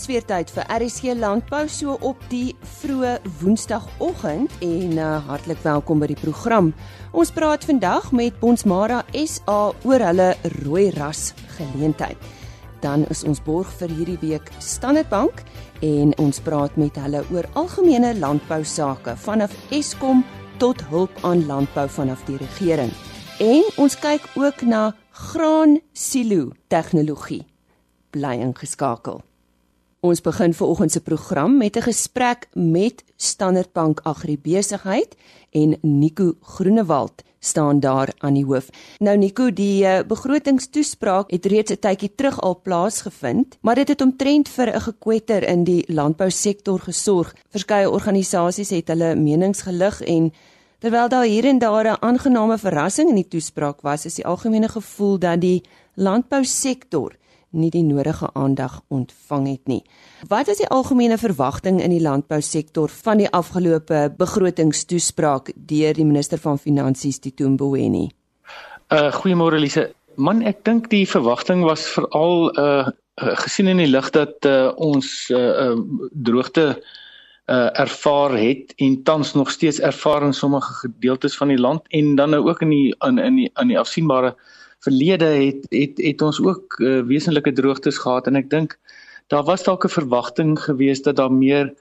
Dis weer tyd vir RSC Landbou so op die vroeë Woensdagoggend en uh, hartlik welkom by die program. Ons praat vandag met Bonsmara SA oor hulle rooi ras geleentheid. Dan is ons borg vir hierdie week Standard Bank en ons praat met hulle oor algemene landbou sake vanaf Eskom tot hulp aan landbou vanaf die regering. En ons kyk ook na graan silo tegnologie. Bly ingeskakel. Ons begin veraloggend se program met 'n gesprek met Standard Bank Agribesigheid en Nico Groenewald staan daar aan die hoof. Nou Nico, die uh, begrotingstoespraak het reeds 'n tydjie terug al plaasgevind, maar dit het omtrent vir 'n gekwetter in die landbousektor gesorg. Verskeie organisasies het hulle menings gelig en terwyl daar hier en daar 'n aangename verrassing in die toespraak was, is die algemene gevoel dat die landbousektor nie die nodige aandag ontvang het nie. Wat is die algemene verwagting in die landbousektor van die afgelope begrotingstoespraak deur die minister van Finansies Tito Mboweni? Uh goeiemôre Elise. Man, ek dink die verwagting was veral uh gesien in die lig dat uh, ons uh, uh droogte uh ervaar het en tans nog steeds ervaar in sommige gedeeltes van die land en dan nou ook in die in in die aan die afsienbare uh verlede het het het ons ook uh, wesenlike droogtes gehad en ek dink daar was dalk 'n verwagting geweest dat daar meer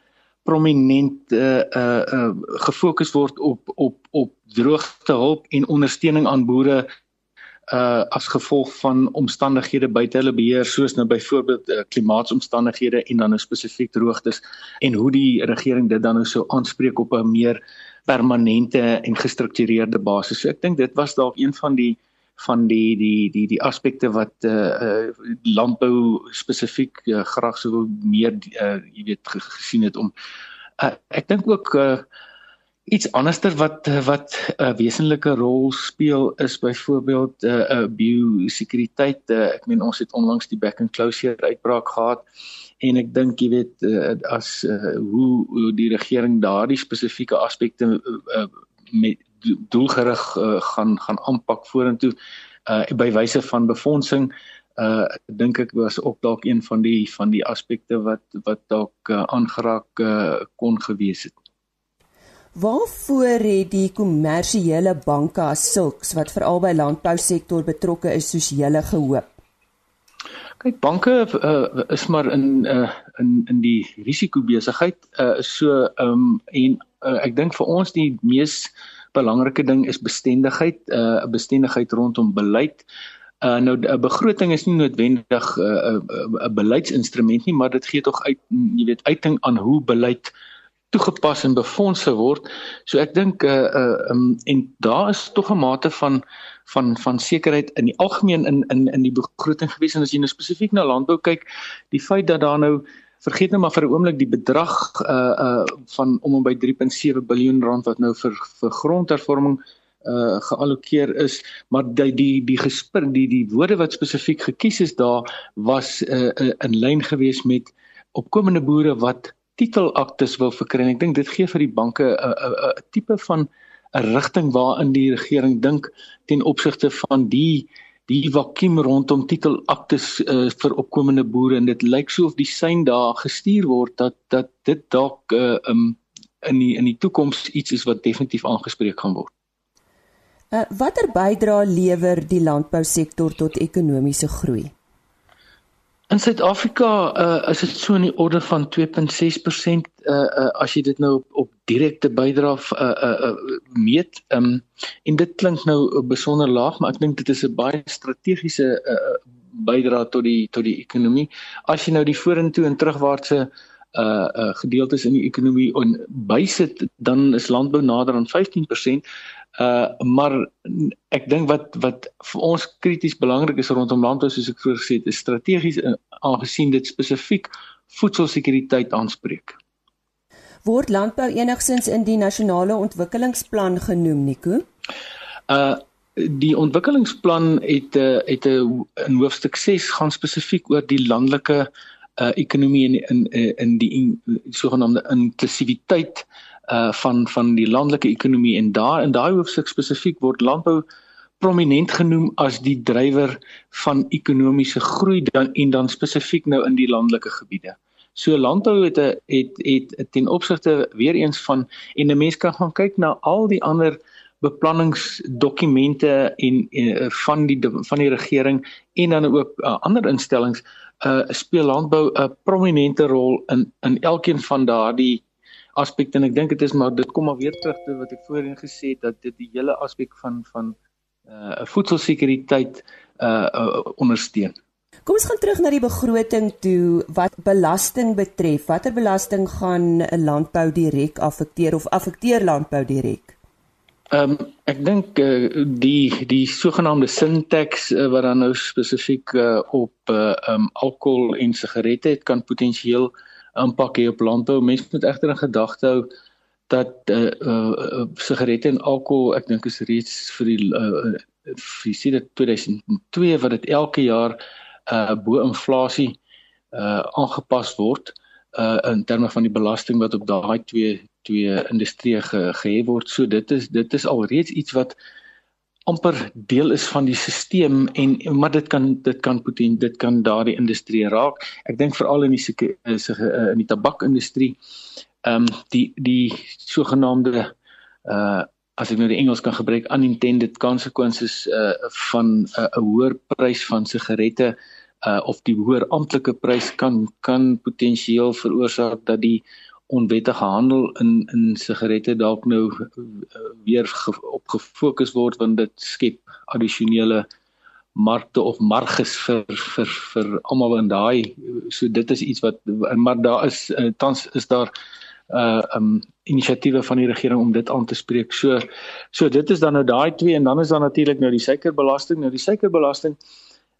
prominent uh uh, uh gefokus word op op op droogtehulp en ondersteuning aan boere uh as gevolg van omstandighede buite hulle beheer soos nou byvoorbeeld uh, klimaatsomstandighede en dan nou spesifiek droogtes en hoe die regering dit dan nou sou aanspreek op 'n meer permanente en gestruktureerde basis. So ek dink dit was dalk een van die van die die die die aspekte wat eh uh, uh, landbou spesifiek uh, graag sou meer uh, jy weet gesien het om uh, ek dink ook uh, iets anderster wat wat 'n uh, wesenlike rol speel is byvoorbeeld 'n uh, uh, biosekuriteit. Uh, ek meen ons het onlangs die back and closure uitbraak gehad en ek dink jy weet uh, as uh, hoe, hoe die regering daardie spesifieke aspekte uh, met doelgerig uh, gaan gaan aanpak vorentoe uh by wyse van befondsing uh dink ek was ook dalk een van die van die aspekte wat wat dalk uh, aangeraak uh, kon gewees het. Waarvoor het die kommersiële banke as sulks wat veral by landbousektor betrokke is soos julle gehoop? Kyk, banke uh, is maar in uh, in in die risikobesigheid uh so um en uh, ek dink vir ons die mees uh belangrike ding is bestendigheid, uh, 'n uh, bestendigheid rondom beleid. Uh, nou 'n begroting is nie noodwendig 'n uh, uh, uh, beleidsinstrument nie, maar dit gee tog uit jy weet uiting aan hoe beleid toegepas en befondse word. So ek dink uh uh um, en daar is tog 'n mate van van van sekerheid in die algemeen in in in die begroting gewees en as jy nou spesifiek na landbou kyk, die feit dat daar nou vergeet nou maar vir 'n oomblik die bedrag uh uh van om en by 3.7 miljard rand wat nou vir vir grondhervorming uh geallokeer is maar die die die gespir die die woorde wat spesifiek gekies is daar was uh, uh in lyn gewees met opkomende boere wat titelaktes wil verkry. Ek dink dit gee vir die banke 'n uh, 'n uh, uh, tipe van 'n rigting waarin die regering dink ten opsigte van die die vakuum rondom titelaktes uh, vir opkomende boere en dit lyk so of die sein daar gestuur word dat dat dit dalk uh, um, in die in die toekoms iets is wat definitief aangespreek gaan word. Uh, watter bydrae lewer die landbousektor tot ekonomiese groei? In Suid-Afrika uh, is dit so in die orde van 2.6% uh, uh, as jy dit nou op, op direkte bydrae uh, uh, uh, meet. Um, en dit klink nou besonder laag, maar ek dink dit is 'n baie strategiese uh, bydrae tot die tot die ekonomie. As jy nou die vorentoe en terugwaartse uh uh gedeeltes in die ekonomie on bysit dan is landbou nader aan 15%. Uh maar ek dink wat wat vir ons krities belangrik is rondom landbou soos ek vroeër gesê het, is strategies uh, aangesien dit spesifiek voedselsekuriteit aanspreek. Word landbou enigsins in die nasionale ontwikkelingsplan genoem, Nico? Uh die ontwikkelingsplan het uh, het 'n in hoofstuk 6 gaan spesifiek oor die landelike uh ekonomie in in in die, in sogenaamde inklusiwiteit uh van van die landelike ekonomie en daar in daai hoofstuk spesifiek word landbou prominent genoem as die drywer van ekonomiese groei dan en dan spesifiek nou in die landelike gebiede. So landbou het 'n het, het het ten opsigte weer eens van en 'n mens kan gaan kyk na al die ander beplanningsdokumente en, en van die van die regering en dan ook uh, ander instellings uh speel landbou 'n prominente rol in in elkeen van daardie aspekte en ek dink dit is maar dit kom maar weer terug te wat ek voorheen gesê het dat dit die hele aspek van van uh voedselsekuriteit uh, uh ondersteun. Kom ons gaan terug na die begroting toe wat belasting betref. Watter belasting gaan 'n landbou direk affekteer of affekteer landbou direk? Ehm um, ek dink uh, die die sogenaamde sin tax uh, wat dan nou spesifiek uh, op uh, um alkohol en sigarette het kan potensieel impak hê op landbou. Mense moet egter in gedagte hou dat uh, uh sigarette en alkohol ek dink is reeds vir die uh, vir sedert 2002 wat dit elke jaar uh bo inflasie uh aangepas word uh in terme van die belasting wat op daai twee twee industrieë ge, gehef word. So dit is dit is alreeds iets wat amper deel is van die stelsel en maar dit kan dit kan potent dit kan daardie industrie raak. Ek dink veral in die se uh, in die tabakindustrie ehm um, die die sogenaamde uh as ek nou die Engels kan gebruik unintended consequences uh van 'n uh, 'n hoër prys van sigarette uh of die hoër amptelike prys kan kan potensieel veroorsaak dat die onwettige handel in in sigarette dalk nou weer op gefokus word want dit skep addisionele markte of marges vir vir vir almal in daai so dit is iets wat maar daar is uh, tans is daar uh um inisiatiewe van die regering om dit aan te spreek. So so dit is dan nou daai twee en dan is daar natuurlik nou die suikerbelasting. Nou die suikerbelasting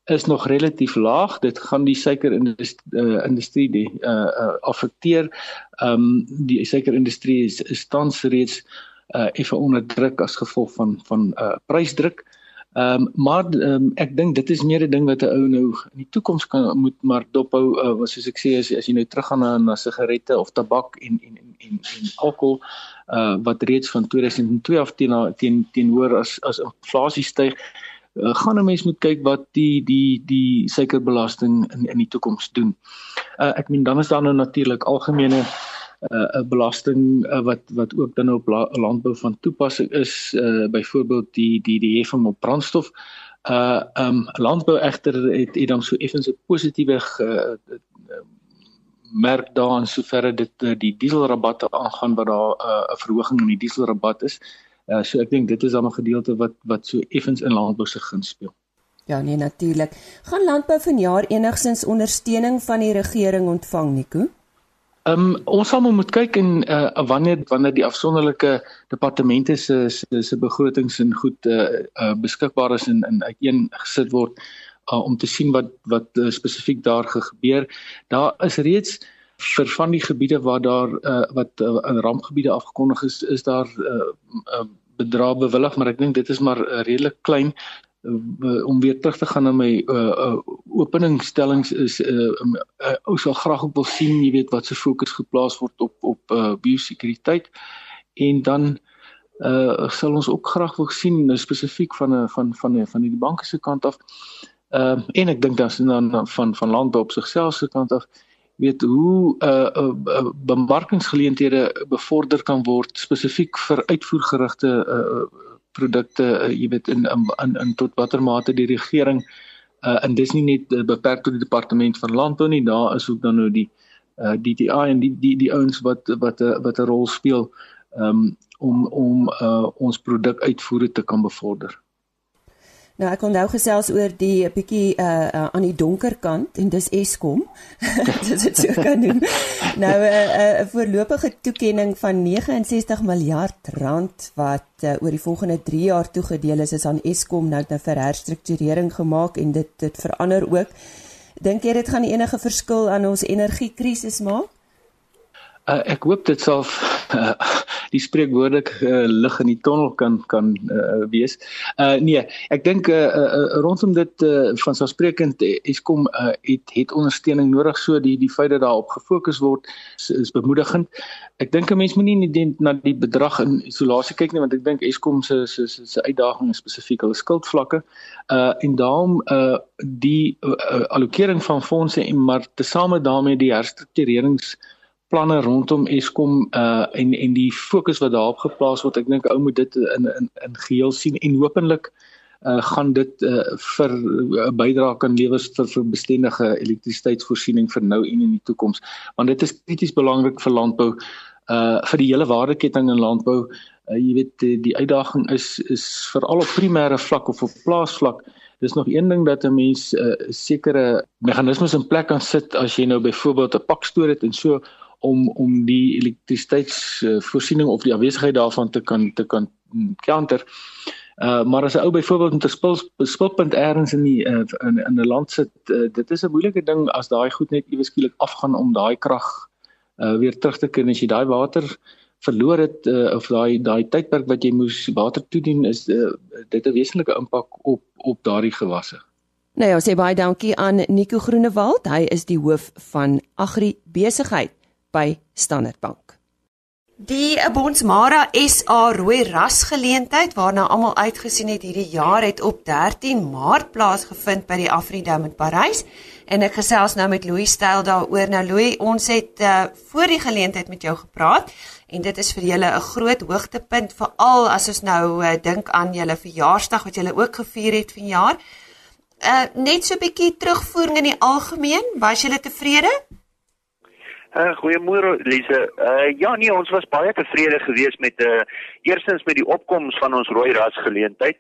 is nog relatief laag. Dit gaan die suikerindustrie uh, industrie die uh, uh affekteer. Um die suikerindustrie is, is tans reeds uh effe onder druk as gevolg van van uh prysdruk. Ehm um, maar um, ek dink dit is meer 'n ding wat 'n ou nou in die toekoms kan moet maar dophou uh, soos ek sê as as jy nou teruggaan na na sigarette of tabak en en en en, en alkohol uh wat reeds van 2002 af teen teen teenoor as as inflasie styg uh, gaan 'n mens moet kyk wat die die die suikerbelasting in in die toekoms doen. Uh ek meen dan is daar nou natuurlik algemene 'n uh, belasting uh, wat wat ook dan op landbou van toepassing is uh, byvoorbeeld die die die heffing op brandstof. Uh um landbou egter het het dan so effens 'n positiewe uh, merk daarin soverre dit uh, die dieselrabatte aangaan wat daar 'n uh, verhoging in die dieselrabat is. So ek dink dit is dan 'n gedeelte wat wat so effens in landbou se guns speel. Ja nee natuurlik. Gaan landbou vanjaar enigsins ondersteuning van die regering ontvang Nico? Ehm um, ons sal moet kyk en uh, wanneer wanneer die afsonderlike departemente se se, se begrotings en goed uh, uh, beskikbaar is en in uiteen gesit word uh, om te sien wat wat uh, spesifiek daar gebeur. Daar is reeds vir van die gebiede waar daar uh, wat uh, in rampgebiede afgekondig is, is daar uh, uh, bedrag bewillig, maar ek dink dit is maar uh, redelik klein. Uh, om weer terug te gaan na my uh, uh openingsstellings is uh, um, uh ons sal graag ook wil sien jy weet wat se fokus geplaas word op op uh biosekuriteit. En dan uh sal ons ook graag wil sien nou spesifiek van van van van die banke se kant af uh en ek dink dan dan van van landbou op sigself se kant af weet hoe uh, uh, uh bemarkingsgeleenthede bevorder kan word spesifiek vir uitvoergerigte uh produkte uh, jy weet in, in in tot watter mate die regering uh, en dis nie net uh, beperk tot die departement van landbou nie daar is ook dan nou die uh, DTI en die die die ouens wat wat wat 'n rol speel um, om om uh, ons produk uitvoere te kan bevorder. Nou ek kon nou gesels oor die bietjie uh, uh aan die donker kant en dis Eskom. dis dit so kan noem. Nou 'n uh, 'n uh, voorlopige toekenning van 69 miljard rand wat uh, oor die volgende 3 jaar toegedeel is is aan Eskom nou nou vir herstrukturering gemaak en dit dit verander ook. Dink jy dit gaan enige verskil aan ons energiekrisis maak? Uh, ek hoop dit sal uh, die spreekwoordelik uh, lig in die tonnel kan kan uh, wees. Uh nee, ek dink uh, uh, rondom dit uh, van so sprekend Eskom uh, het het ondersteuning nodig so die die feit dat daarop gefokus word is, is bemoedigend. Ek dink 'n mens moenie net na die bedrag in isolasie kyk nie want ek dink Eskom se se se uitdaging is spesifiek hulle skuldvlakke. Uh en daarom uh die uh, allokering van fondse en maar tesame daarmee die herstrukturerings planne rondom Eskom uh en en die fokus wat daarop geplaas word, ek dink ou moet dit in in in geheel sien en hopelik uh gaan dit uh vir 'n uh, bydrae kan lewer vir, vir bestendige elektrisiteitsvoorsiening vir nou en in die toekoms. Want dit is krities belangrik vir landbou uh vir die hele waardeketting in landbou. Uh, jy weet die, die uitdaging is is veral op primêre vlak of op plaasvlak. Dis nog een ding dat 'n mens 'n uh, sekere meganismes in plek kan sit as jy nou byvoorbeeld 'n pakstoor het en so om om die elektrisiteitsvoorsiening of die afwesigheid daarvan te kan te kan counter. Uh maar as 'n ou byvoorbeeld met 'n spul spulpunt elders in die uh, in in 'n land sit, uh, dit is 'n moeilike ding as daai goed net ewe skielik afgaan om daai krag uh weer terug te kry as jy daai water verloor het uh, of daai daai tydperk wat jy moes water toedien is uh, dit 'n wesenlike impak op op daardie gewasse. Nou ja, sê baie dankie aan Nico Groenewald. Hy is die hoof van Agri Besigheid by Standard Bank. Die Bonsmara SA rooi ras geleentheid waarna almal uitgesien het hierdie jaar het op 13 Maart plaasgevind by die Afridome in Parys en ek gesels nou met Louis Styl daaroor. Nou Louis, ons het uh, voor die geleentheid met jou gepraat en dit is vir julle 'n groot hoogtepunt veral as ons nou uh, dink aan julle verjaarsdag wat julle ook gevier het vanjaar. Uh net so 'n bietjie terugvoering in die algemeen, was julle tevrede? Uh, Goeiemôre Lise. Uh, ja nee, ons was baie tevrede geweest met uh eerstens met die opkoms van ons rooi ras geleentheid.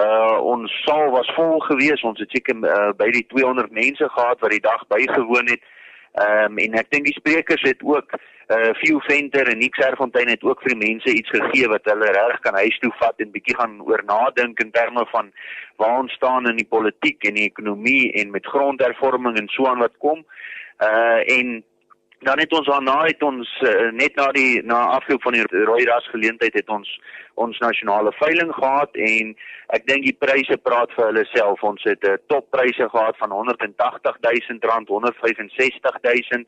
Uh ons saal was vol geweest. Ons het seker uh, by die 200 mense gehad wat die dag bygewoon het. Ehm um, en ek dink die sprekers het ook uh Phil Venter en Nick Serfontein het ook vir die mense iets gegee wat hulle reg kan huis toe vat en bietjie gaan oor nadink in terme van waar ons staan in die politiek en die ekonomie en met grondhervorming en so aan wat kom. Uh en dan het ons daarna het ons uh, net na die na afloop van die rooi ras geleentheid het ons ons nasionale veiling gehad en ek dink die pryse praat vir hulle self. Ons het 'n uh, toppryse gehad van 180 000 rand 165 000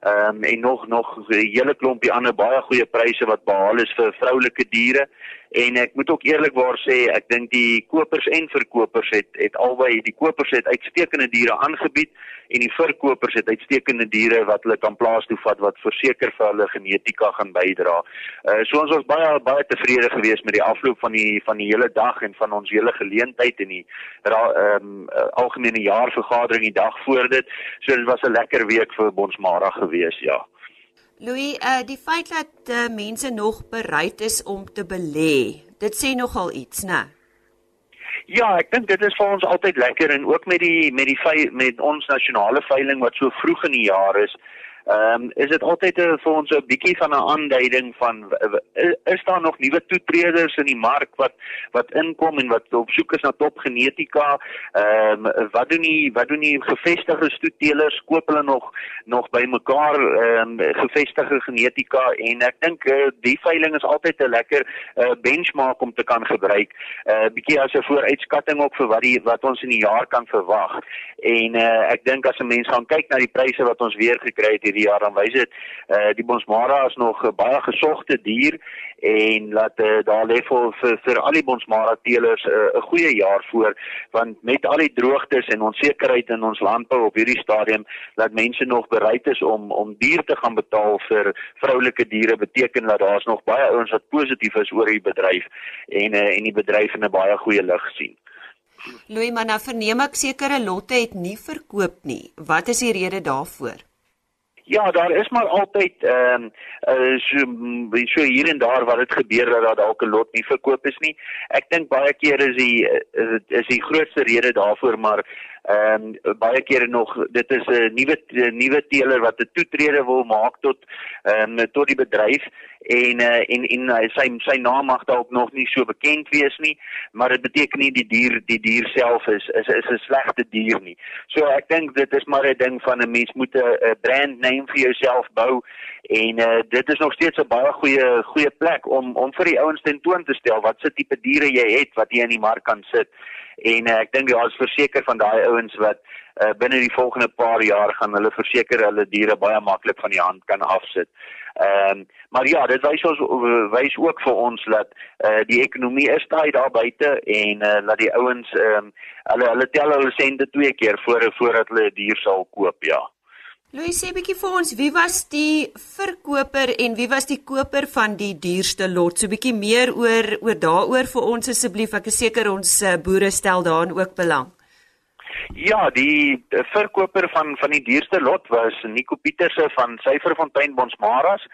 ehm um, en nog nog 'n hele klompie ander baie goeie pryse wat behaal is vir vroulike diere en ek moet ook eerlikwaar sê ek dink die kopers en verkopers het het albei die kopers het uitstekende diere aangebied en die verkopers het uitstekende diere wat hulle kan plaas toe vat wat verseker vir hulle genetika gaan bydra. Uh so ons was baie baie tevrede geweest met die afloop van die van die hele dag en van ons hele geleentheid en die ehm um, algemene jaarvergadering die dag voor dit. So dit was 'n lekker week vir Bonsmara geweest, ja. Louis, uh die feit dat uh, mense nog bereid is om te belê, dit sê nogal iets, né? Ja, ek dink dit is vir ons altyd lekker en ook met die met die met ons nasionale veiling wat so vroeg in die jaar is. Ehm um, is dit altyd 'n vir ons 'n bietjie van 'n aanduiding van is daar nog nuwe toetreders in die mark wat wat inkom en wat op soek is na top genetika? Ehm um, wat doen die wat doen die gevestigde stoetelers? Koop hulle nog nog by mekaar ehm um, gevestigde genetika en ek dink uh, die veiling is altyd 'n lekker uh, benchmark om te kan gebruik. 'n uh, bietjie as 'n vooruitskatting ook vir wat die wat ons in die jaar kan verwag. En uh, ek dink as 'n mens gaan kyk na die pryse wat ons weer gekry het hierdie jaar dan wys dit eh die bonsmara is nog 'n baie gesogte dier en laat uh, daar lê vir vir, al die bonsmara teelers 'n uh, 'n goeie jaar voor want met al die droogtes en onsekerheid in ons landbou op hierdie stadium dat mense nog bereid is om om dier te gaan betaal vir vroulike diere beteken dat daar's nog baie ouens wat positief is oor die bedryf en uh, en die bedryf in 'n baie goeie lig sien. Louis, maar nou verneem ek sekere lotte het nie verkoop nie. Wat is die rede daarvoor? Ja, daar is maar altyd ehm um, uh, so, so hier en daar wat dit gebeur dat daar dalk 'n lot nie verkoop is nie. Ek dink baie keer is die is, is die grootste rede daarvoor maar Ehm um, baie kere nog dit is 'n nuwe nuwe teeler wat 'n toetrede wil maak tot ehm um, tot die bedryf en uh, en en sy sy naam mag dalk nog nie so bekend wees nie, maar dit beteken nie die dier die dier self is is is 'n slegte dier nie. So ek dink dit is maar 'n ding van 'n mens moet 'n brand name vir jouself bou en uh, dit is nog steeds 'n baie goeie goeie plek om om vir die ouens ten toon te stel wat se tipe diere jy het wat jy in die mark kan sit. En uh, ek dink daar is verseker van daai ouens wat uh, binne die volgende paar jaar gaan hulle verseker hulle diere baie maklik van die hand kan afsit. Ehm um, maar ja, dit wys ons wys ook vir ons dat eh uh, die ekonomie is daai daar buite en eh uh, dat die ouens ehm um, hulle hulle tel hulle sente twee keer voor voordat hulle 'n dier sal koop, ja. Louis sê bietjie vir ons, wie was die verkoper en wie was die koper van die duurste lot? So bietjie meer oor oor daaroor vir ons asseblief. Ek is seker ons uh, boere stel daarin ook belang. Ja, die verkoper van van die duurste lot was Nico Pieterse van Syferfontein Bonsmaras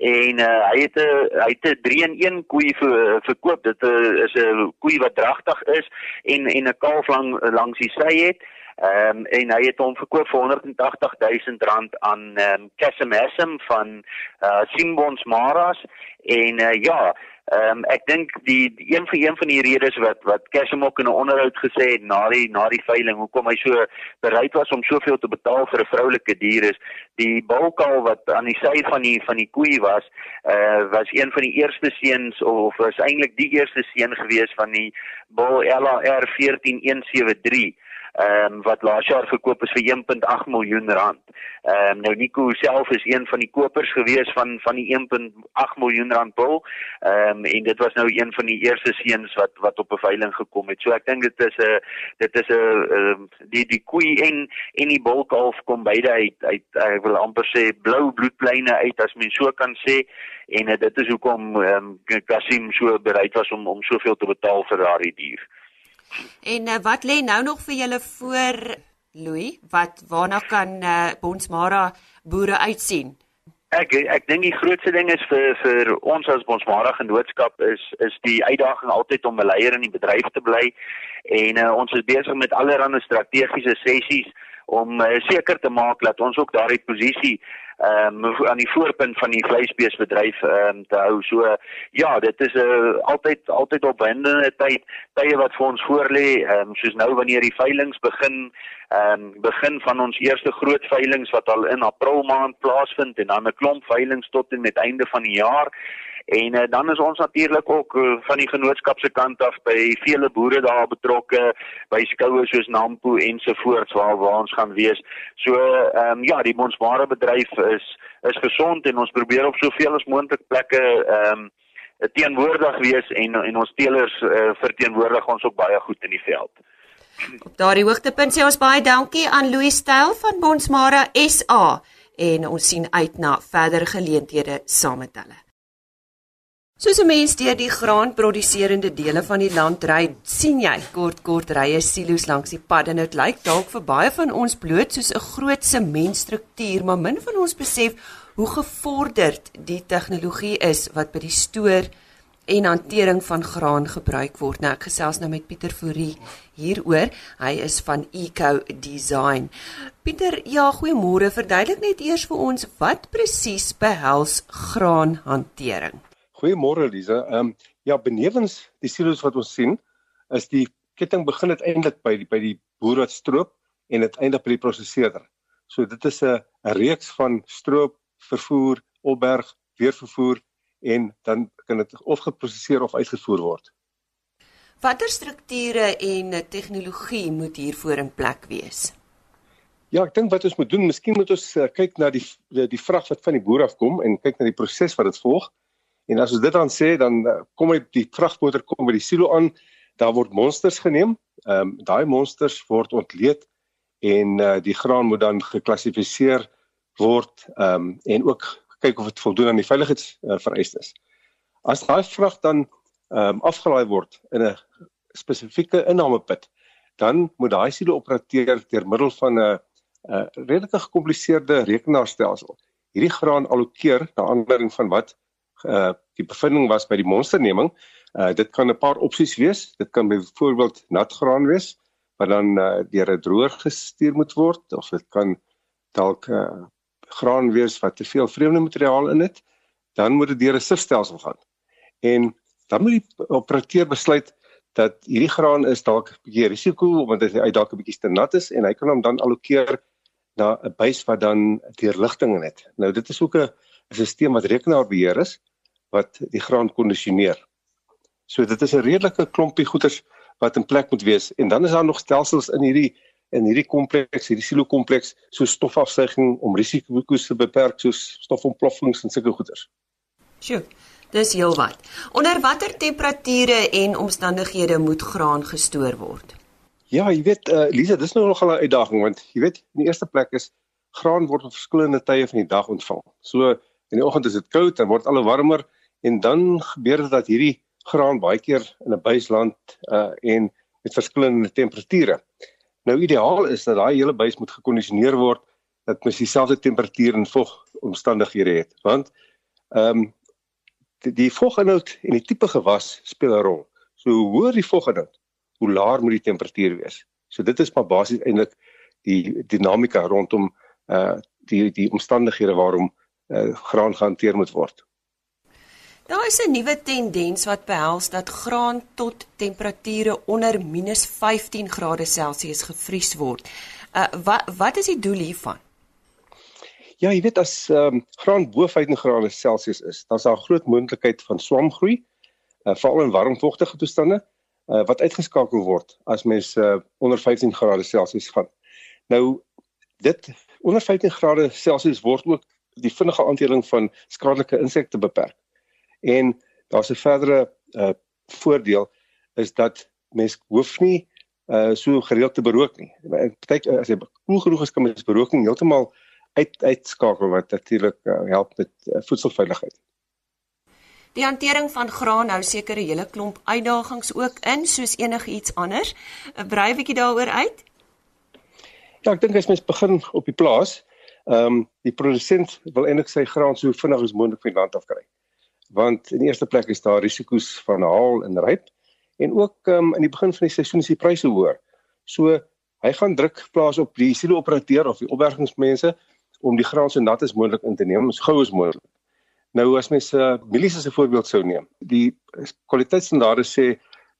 en uh, hy het 'n hy het 'n 3 in 1 koei ver, verkoop. Dit uh, is 'n koei wat dragtig is en en 'n kalf lang langs die sy het. Ehm um, en hy het hom verkoop vir 180 000 rand aan ehm um, Casimessum van uh Simbons Maras. En uh, ja, Ehm um, ek dink die, die een van een van die redes wat wat Cashmok in 'n onderhoud gesê het na die na die veiling hoekom hy so bereid was om soveel te betaal vir 'n vroulike dier is die bulkal wat aan die sy van die van die koei was eh uh, was een van die eerste seuns of was eintlik die eerste seun gewees van die Bull LR 14173 ehm um, wat laas jaar verkoop is vir 1.8 miljoen rand. Ehm um, nou Nico self is een van die kopers gewees van van die 1.8 miljoen rand bul. Ehm um, en dit was nou een van die eerste seuns wat wat op 'n veiling gekom het. So ek dink dit is 'n dit is 'n ehm die die koei en en die bulkalf kom beide uit uit ek wil amper sê blou bloedpleine uit as mens so kan sê en uh, dit is hoekom ehm um, Kasim so bereid was om om soveel te betaal vir daardie dier. En uh, wat lê nou nog vir julle voor Louis? Wat waarna kan uh, Bonsmara boere uitsien? Ek ek dink die grootste ding is vir vir ons as Bonsmara genootskap is is die uitdaging altyd om 'n leier in die bedryf te bly en uh, ons is besig met allerlei strategiese sessies om uh, seker te maak dat ons ook daardie posisie ehm um, aan die voorpunt van die vleisbeesbedryf ehm um, te hou. So ja, dit is 'n uh, altyd altyd opwindende tyd, tye wat vir ons voorlê, ehm um, soos nou wanneer die veilinge begin, ehm um, begin van ons eerste groot veilinge wat al in April maand plaasvind en dan 'n klomp veilinge tot en met einde van die jaar. En uh, dan is ons natuurlik ook uh, van die genootskap se kant af by vele boere daar betrokke by skoue soos Nampo ensovoorts waar waar ons gaan wees. So ehm um, ja, die Bonsmara bedryf is is gesond en ons probeer op soveel as moontlik plekke ehm um, teenwoordig wees en en ons teelers uh, verteenwoordig ons ook baie goed in die veld. Op daardie hoogtepunt sê ons baie dankie aan Louis Styl van Bonsmara SA en ons sien uit na verdere geleenthede saam met hulle. Soos 'n mens deur die graanproduserende dele van die land ry, sien jy kort kort rye silo's langs die pad en dit lyk dalk vir baie van ons bloot soos 'n groot sementstruktuur, maar min van ons besef hoe gevorderd die tegnologie is wat by die stoor en hantering van graan gebruik word. Nou ek gesels nou met Pieter Fourie hieroor. Hy is van Eco Design. Pieter, ja, goeiemôre. Verduidelik net eers vir ons wat presies behels graanhantering. Goeiemôre Lize. Ehm um, ja, benewens die silo's wat ons sien, is die ketting begin uiteindelik by die by die boer wat stroop en uiteindelik by die prosesseerder. So dit is 'n 'n reeks van stroop, vervoer, opberg, weer vervoer en dan kan dit of geprosesseer of uitgevoer word. Watter strukture en tegnologie moet hiervoor in plek wees? Ja, ek dink wat ons moet doen, miskien moet ons uh, kyk na die die, die vrag wat van die boer af kom en kyk na die proses wat dit volg. En as ons dit dan sê, dan eh, kom hy die vragmotor kom by die silo aan, daar word monsters geneem. Ehm um, daai monsters word ontleed en uh, die graan moet dan geklassifiseer word ehm um, en ook kyk of dit voldoen aan die veiligheidsvereistes. Uh, as daai vrag dan ehm um, afgelaai word in 'n spesifieke innameput, dan moet daai silo operateer deur middel van 'n 'n redelike gekompliseerde rekenaarstelsel. Hierdie graan allokeer na aanleiding van wat uh die bevinding was by die monsterneming. Uh dit kan 'n paar opsies wees. Dit kan byvoorbeeld nat graan wees wat dan uh, deur 'n droër gestuur moet word of dit kan dalk uh, graan wees wat te veel vreemde materiaal in het, dan moet dit deur 'n sifstelsel gaan. En dan moet die operateur besluit dat hierdie graan is dalk 'n bietjie risiko omdat uit dalk 'n bietjie te nat is en hy kan hom dan allokeer na 'n buis wat dan deurligting in het. Nou dit is ook 'n stelsel wat rekenaarbeheer is wat die graan kondisioneer. So dit is 'n redelike klompie goeders wat in plek moet wees en dan is daar nog stelsels in hierdie in hierdie kompleks, hierdie silo kompleks, so stofafsuiging om risiko's te beperk soos stofontploffings en sulke goeders. Sjoe, dis heelwat. Onder watter temperature en omstandighede moet graan gestoor word? Ja, jy weet, uh, Lisa, dis nou nogal 'n uitdaging want jy weet, in die eerste plek is graan word op verskillende tye van die dag ontvang. So in die oggend is dit koud, dan word al warmer en dan gebeur dit dat hierdie graan baie keer in 'n buisland uh en met verskillende temperature. Nou ideaal is dat daai hele buis moet gekondisioneer word dat mens dieselfde temperatuur en vog omstandighede het. Want ehm um, die, die voginhoud en die tipe gewas speel 'n rol. So hoe hoër die voginhoud, hoe laer moet die temperatuur wees. So dit is maar basies eintlik die dinamika rondom uh die die omstandighede waarom uh, graan gehanteer moet word. Daar is 'n nuwe tendens wat behels dat graan tot temperature onder -15 grade Celsius gevries word. Uh wat wat is die doel hiervan? Ja, jy weet as ehm um, graan bo 15 grade Celsius is, dan is daar groot moontlikheid van swamgroei, uh, veral in warmvogtige toestande, uh, wat uitgeskakel word as mens uh, onder 15 grade Celsius gaan. Nou dit onder 15 grade Celsius word ook die vinnige aanteling van skadelike insekte beperk. En daar's 'n verdere uh voordeel is dat mens hoef nie uh so gereeld te berook nie. Partyk uh, as jy koel genoeg is kan mens berooking heeltemal uit uitskakel wat natuurlik uh, help met uh, voedselveiligheid. Die hantering van graan hou seker 'n hele klomp uitdagings ook in soos enigiets anders. 'n Brei bietjie daaroor uit. Ja, ek dink as mens begin op die plaas, ehm um, die produsent wil eintlik sy graan so vinnig as moontlik van die land af kry want in die eerste plek is daar risiko's van haal en ryp en ook um, in die begin van die seisoen is die pryse hoër. So hy gaan druk plaas op die silo operateur of die opbergingsmense om die graan so nat as moontlik in te neem, so gou as moontlik. Nou as mens uh, mielies as 'n voorbeeld sou neem, die kwaliteitsstandaarde sê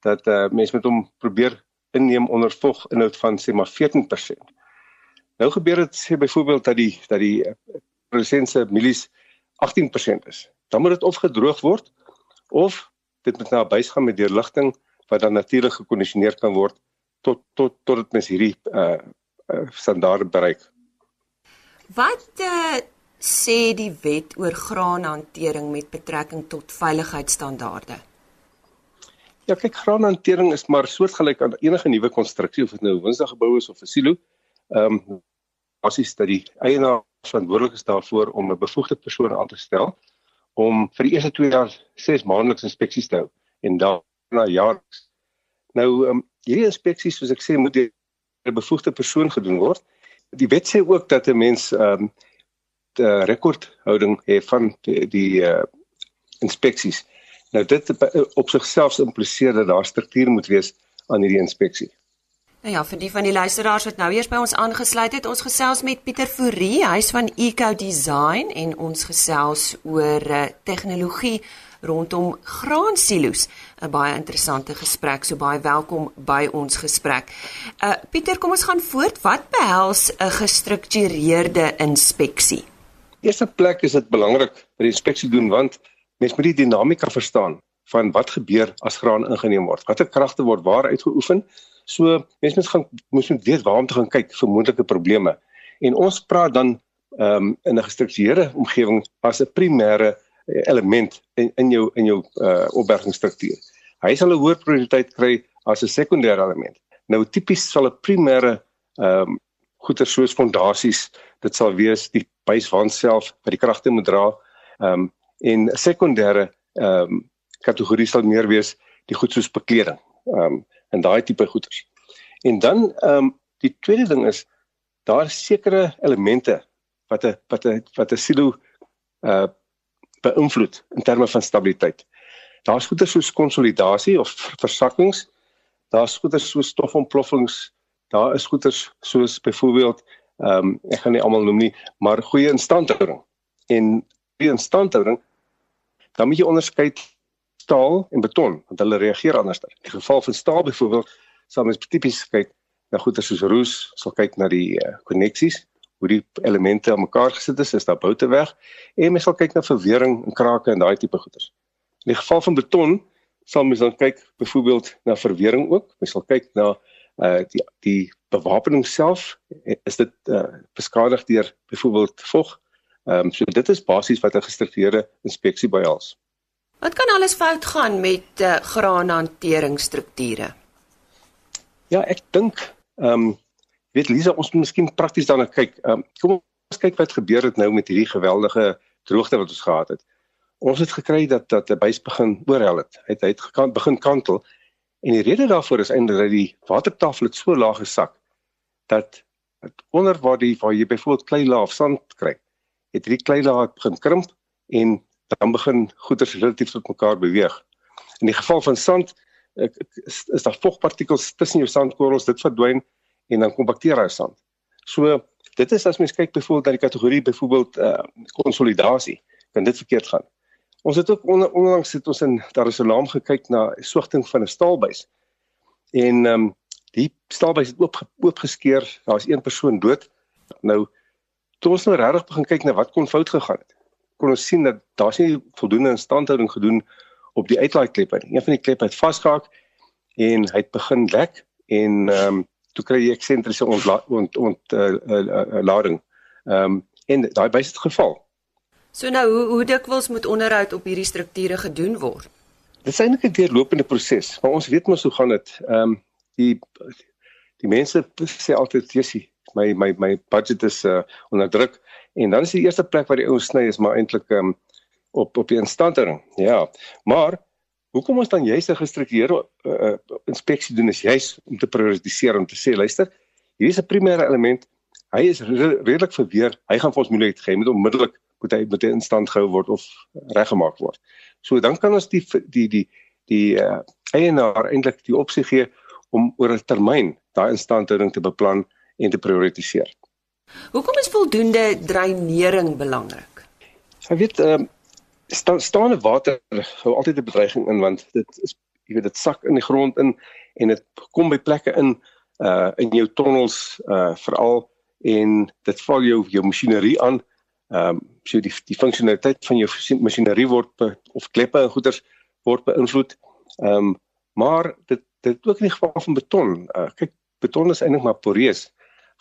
dat uh, mens met hom probeer inneem onder vog inhoud van sê maar 14%. Nou gebeur dit sê byvoorbeeld dat die dat die uh, produsente mielies 18% is dan moet dit of gedroog word of dit moet na 'n buis gaan met deurligting wat dan natuurlik gekondisioneer kan word tot tot tot dit mens hierdie uh, uh standaarde bereik. Wat uh, sê die wet oor graanhantering met betrekking tot veiligheidsstandaarde? Ja, kyk, graanhantering is maar soortgelyk aan enige nuwe konstruksie of dit nou 'n woonstel gebou is of 'n silo. Ehm um, basies dat die eienaar verantwoordelik is daarvoor om 'n bevoegde persoon aan te stel om vir die eerste 2 jaar 6 maandeliks inspeksies te hou en daarna jaarliks. Nou um, hierdie inspeksies soos ek sê moet deur 'n bevoegde persoon gedoen word. Die wet sê ook dat 'n mens um, rekordhouding het van die, die uh, inspeksies. Nou dit op sigself impliseer dat daar struktuur moet wees aan hierdie inspeksie. Nou ja, vir die van die luisteraars wat nou eers by ons aangesluit het, ons gesels met Pieter Fourie, hy's van Eco Design en ons gesels oor uh, tegnologie rondom graansilo's. 'n Baie interessante gesprek, so baie welkom by ons gesprek. Uh Pieter, kom ons gaan voort. Wat behels 'n gestruktureerde inspeksie? Eerste plek is dit belangrik dat die inspeksie doen want mens moet die dinamika verstaan van wat gebeur as graan ingeneem word. Watter kragte word waar uitgeoefen? So mense moet gaan moet weet waar om te gaan kyk vir moontlike probleme. En ons praat dan ehm um, in 'n gestruktureerde omgewing as 'n primêre eh, element in in jou in jou uh opbergingsstruktuur. Hy sal 'n hoër prioriteit kry as 'n sekondêre element. Nou tipies sal 'n primêre ehm um, goeder soos fondasies, dit sal wees die buiswand self wat die kragte moet dra. Ehm um, en sekondêre ehm um, kategorie sal meer wees die goed soos bekleding. Ehm um, en daai tipe goeders. En dan ehm um, die tweede ding is daar sekere elemente wat 'n wat 'n wat 'n silo uh beïnvloed in terme van stabiliteit. Daar's goeders soos konsolidasie of versakkings. Daar's goeders soos stofontploffings daar is goeders soos byvoorbeeld ehm um, ek gaan nie almal noem nie, maar goeie instandhouding. En goeie instandhouding dan moet jy onderskei staal en beton want hulle reageer anders. In die geval van staal byvoorbeeld sal mens tipies kyk na goeie soos roes, sal kyk na die koneksies, uh, hoe die elemente aan mekaar gesit is, is daar boute weg en mens sal kyk na verwering en krake en daai tipe goeders. In die geval van beton sal mens dan kyk byvoorbeeld na verwering ook. Mens sal kyk na uh die die bewapening self, is dit uh beskadig deur byvoorbeeld vog. Ehm um, so dit is basies wat 'n gestruktureerde inspeksie behels. Wat kan alles fout gaan met uh, graanhanteringsstrukture? Ja, ek dink ehm um, weet Lisa, ons moet miskien prakties daarna kyk. Ehm um, kom ons kyk wat gebeur het nou met hierdie geweldige droogte wat ons gehad het. Ons het gekry dat dat 'n buis begin oorhel het. Hy het, hy het gekant, begin kantel en die rede daarvoor is eintlik dat die watertafel het so laag gesak dat onder waar die waar jy byvoorbeeld klei laag sand kry, het hierdie klei laag begin krimp en dan begin goeders relatief tot mekaar beweeg. In die geval van sand ek, ek, is, is daar vogpartikels tussen jou sandkorrels, dit verdwyn en dan kom bakterieë sand. So dit is as mens kyk byvoorbeeld na die kategorie byvoorbeeld uh konsolidasie, kan dit verkeerd gaan. Ons het ook onder, onlangs het ons in Dar es Salaam gekyk na swigting van 'n staalbuis. En ehm um, die staalbuis het oop oopgeskeur, daar is een persoon dood. Nou toe ons nou regtig begin kyk na wat kon fout gegaan het kon ons sien dat daar's nie voldoende instandhouding gedoen op die uitlaai klep nie. Een van die kleppe het vasgehak en hy het begin lek en ehm um, toe kry jy eksentriese ont ont uh, uh, uh, lading. Ehm um, en daai bys het geval. So nou hoe hoe dikwels moet onderhoud op hierdie strukture gedoen word? Dit is eintlik 'n deurlopende proses, maar ons weet mos hoe gaan dit. Ehm um, die die mense sê altyd jessie, my my my budget is uh, onder druk en dan is die eerste plek waar die ouens sny is maar eintlik um, op op die instandhouding. Ja. Maar hoekom ons dan juist 'n gestruktureerde uh, inspeksie doen is juist om te prioritiseer om te sê luister, hier is 'n primêre element. Hy is re redelik verweer. Hy gaan vir ons moeilikheid gee met onmiddellik moet hy met 'n instand gehou word of reggemaak word. So dan kan ons die die die die uh, eienaar eintlik die opsie gee om oor 'n termyn daai instandhouding te beplan en te prioritiseer. Hoekom is voldoende dreinering belangrik? Jy weet ehm uh, sta, staande water hou altyd 'n bedreiging in want dit is jy weet dit sak in die grond in en dit kom by plekke in uh in jou tonnels uh veral en dit val jou jou masjinerie aan. Ehm um, so die die funksionaliteit van jou masjinerie word be, of kleppe en goeders word beïnvloed. Ehm um, maar dit dit ook in die geval van beton. Uh kyk beton is eintlik maar poreus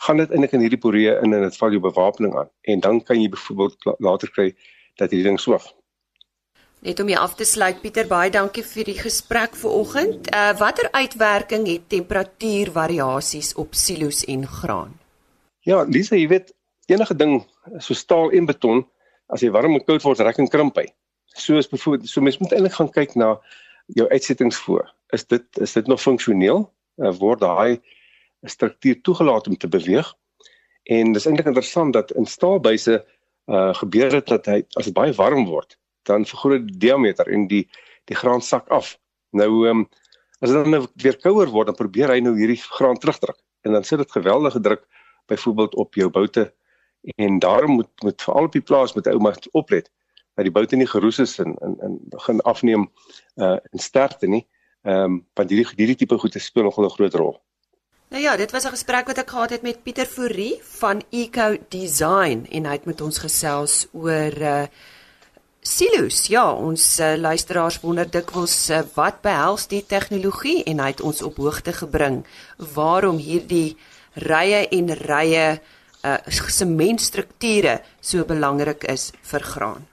gaan dit eintlik in hierdie poree in en dit val jou bewapening aan en dan kan jy byvoorbeeld later kry dat hierdie ding swig. Net om jy af te sluit Pieter, baie dankie vir die gesprek vanoggend. Uh watter uitwerking het temperatuurvariasies op silo's en graan? Ja, Lisa, jy weet enige ding so staal en beton as jy warm en koud word, rek en krimp hy. So is byvoorbeeld so mens moet eintlik gaan kyk na jou uitsettings voor. Is dit is dit nog funksioneel? Uh, word daai 'n struktuur toegelaat om te beweeg. En dis eintlik interessant dat in staalbuise uh gebeur dit dat hy as dit baie warm word, dan vergroot die diameter en die die graan sak af. Nou ehm um, as dit dan nou weer kouer word, dan probeer hy nou hierdie graan terugdruk en dan sit dit geweldige druk byvoorbeeld op jou boute en daarom moet moet veral op die plaas met ou maar oplet dat die boute nie geroes is en en, en begin afneem uh in sterkte nie. Ehm um, want hierdie hierdie tipe goede speel nog 'n groot rol. Nou ja, dit was 'n gesprek wat ek gehad het met Pieter Fourie van Eco Design en hy het met ons gesels oor uh silo's. Ja, ons uh, luisteraars wonder dikwels uh, wat behels die tegnologie en hy het ons op hoogte gebring waarom hierdie rye en rye uh sementstrukture so belangrik is vir graan.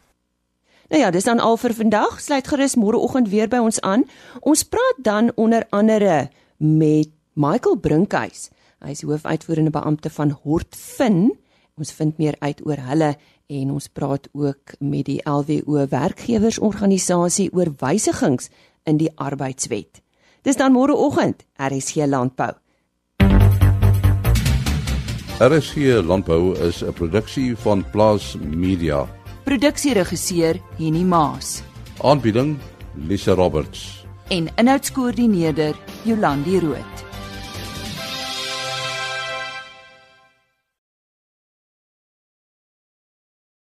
Nou ja, dis dan al vir vandag. Sluit gerus môreoggend weer by ons aan. Ons praat dan onder andere met Michael Brinkhuis. Hy is hoofuitvoerende beampte van Hortfin. Ons vind meer uit oor hulle en ons praat ook met die LWO werkgewersorganisasie oor wysigings in die arbeidswet. Dis dan môreoggend, RSG Landbou. RSG Landbou is 'n produksie van Plaas Media. Produksieregisseur Henny Maas. Aanbieding Lisa Roberts en inhoudskoördineerder Jolandi Root.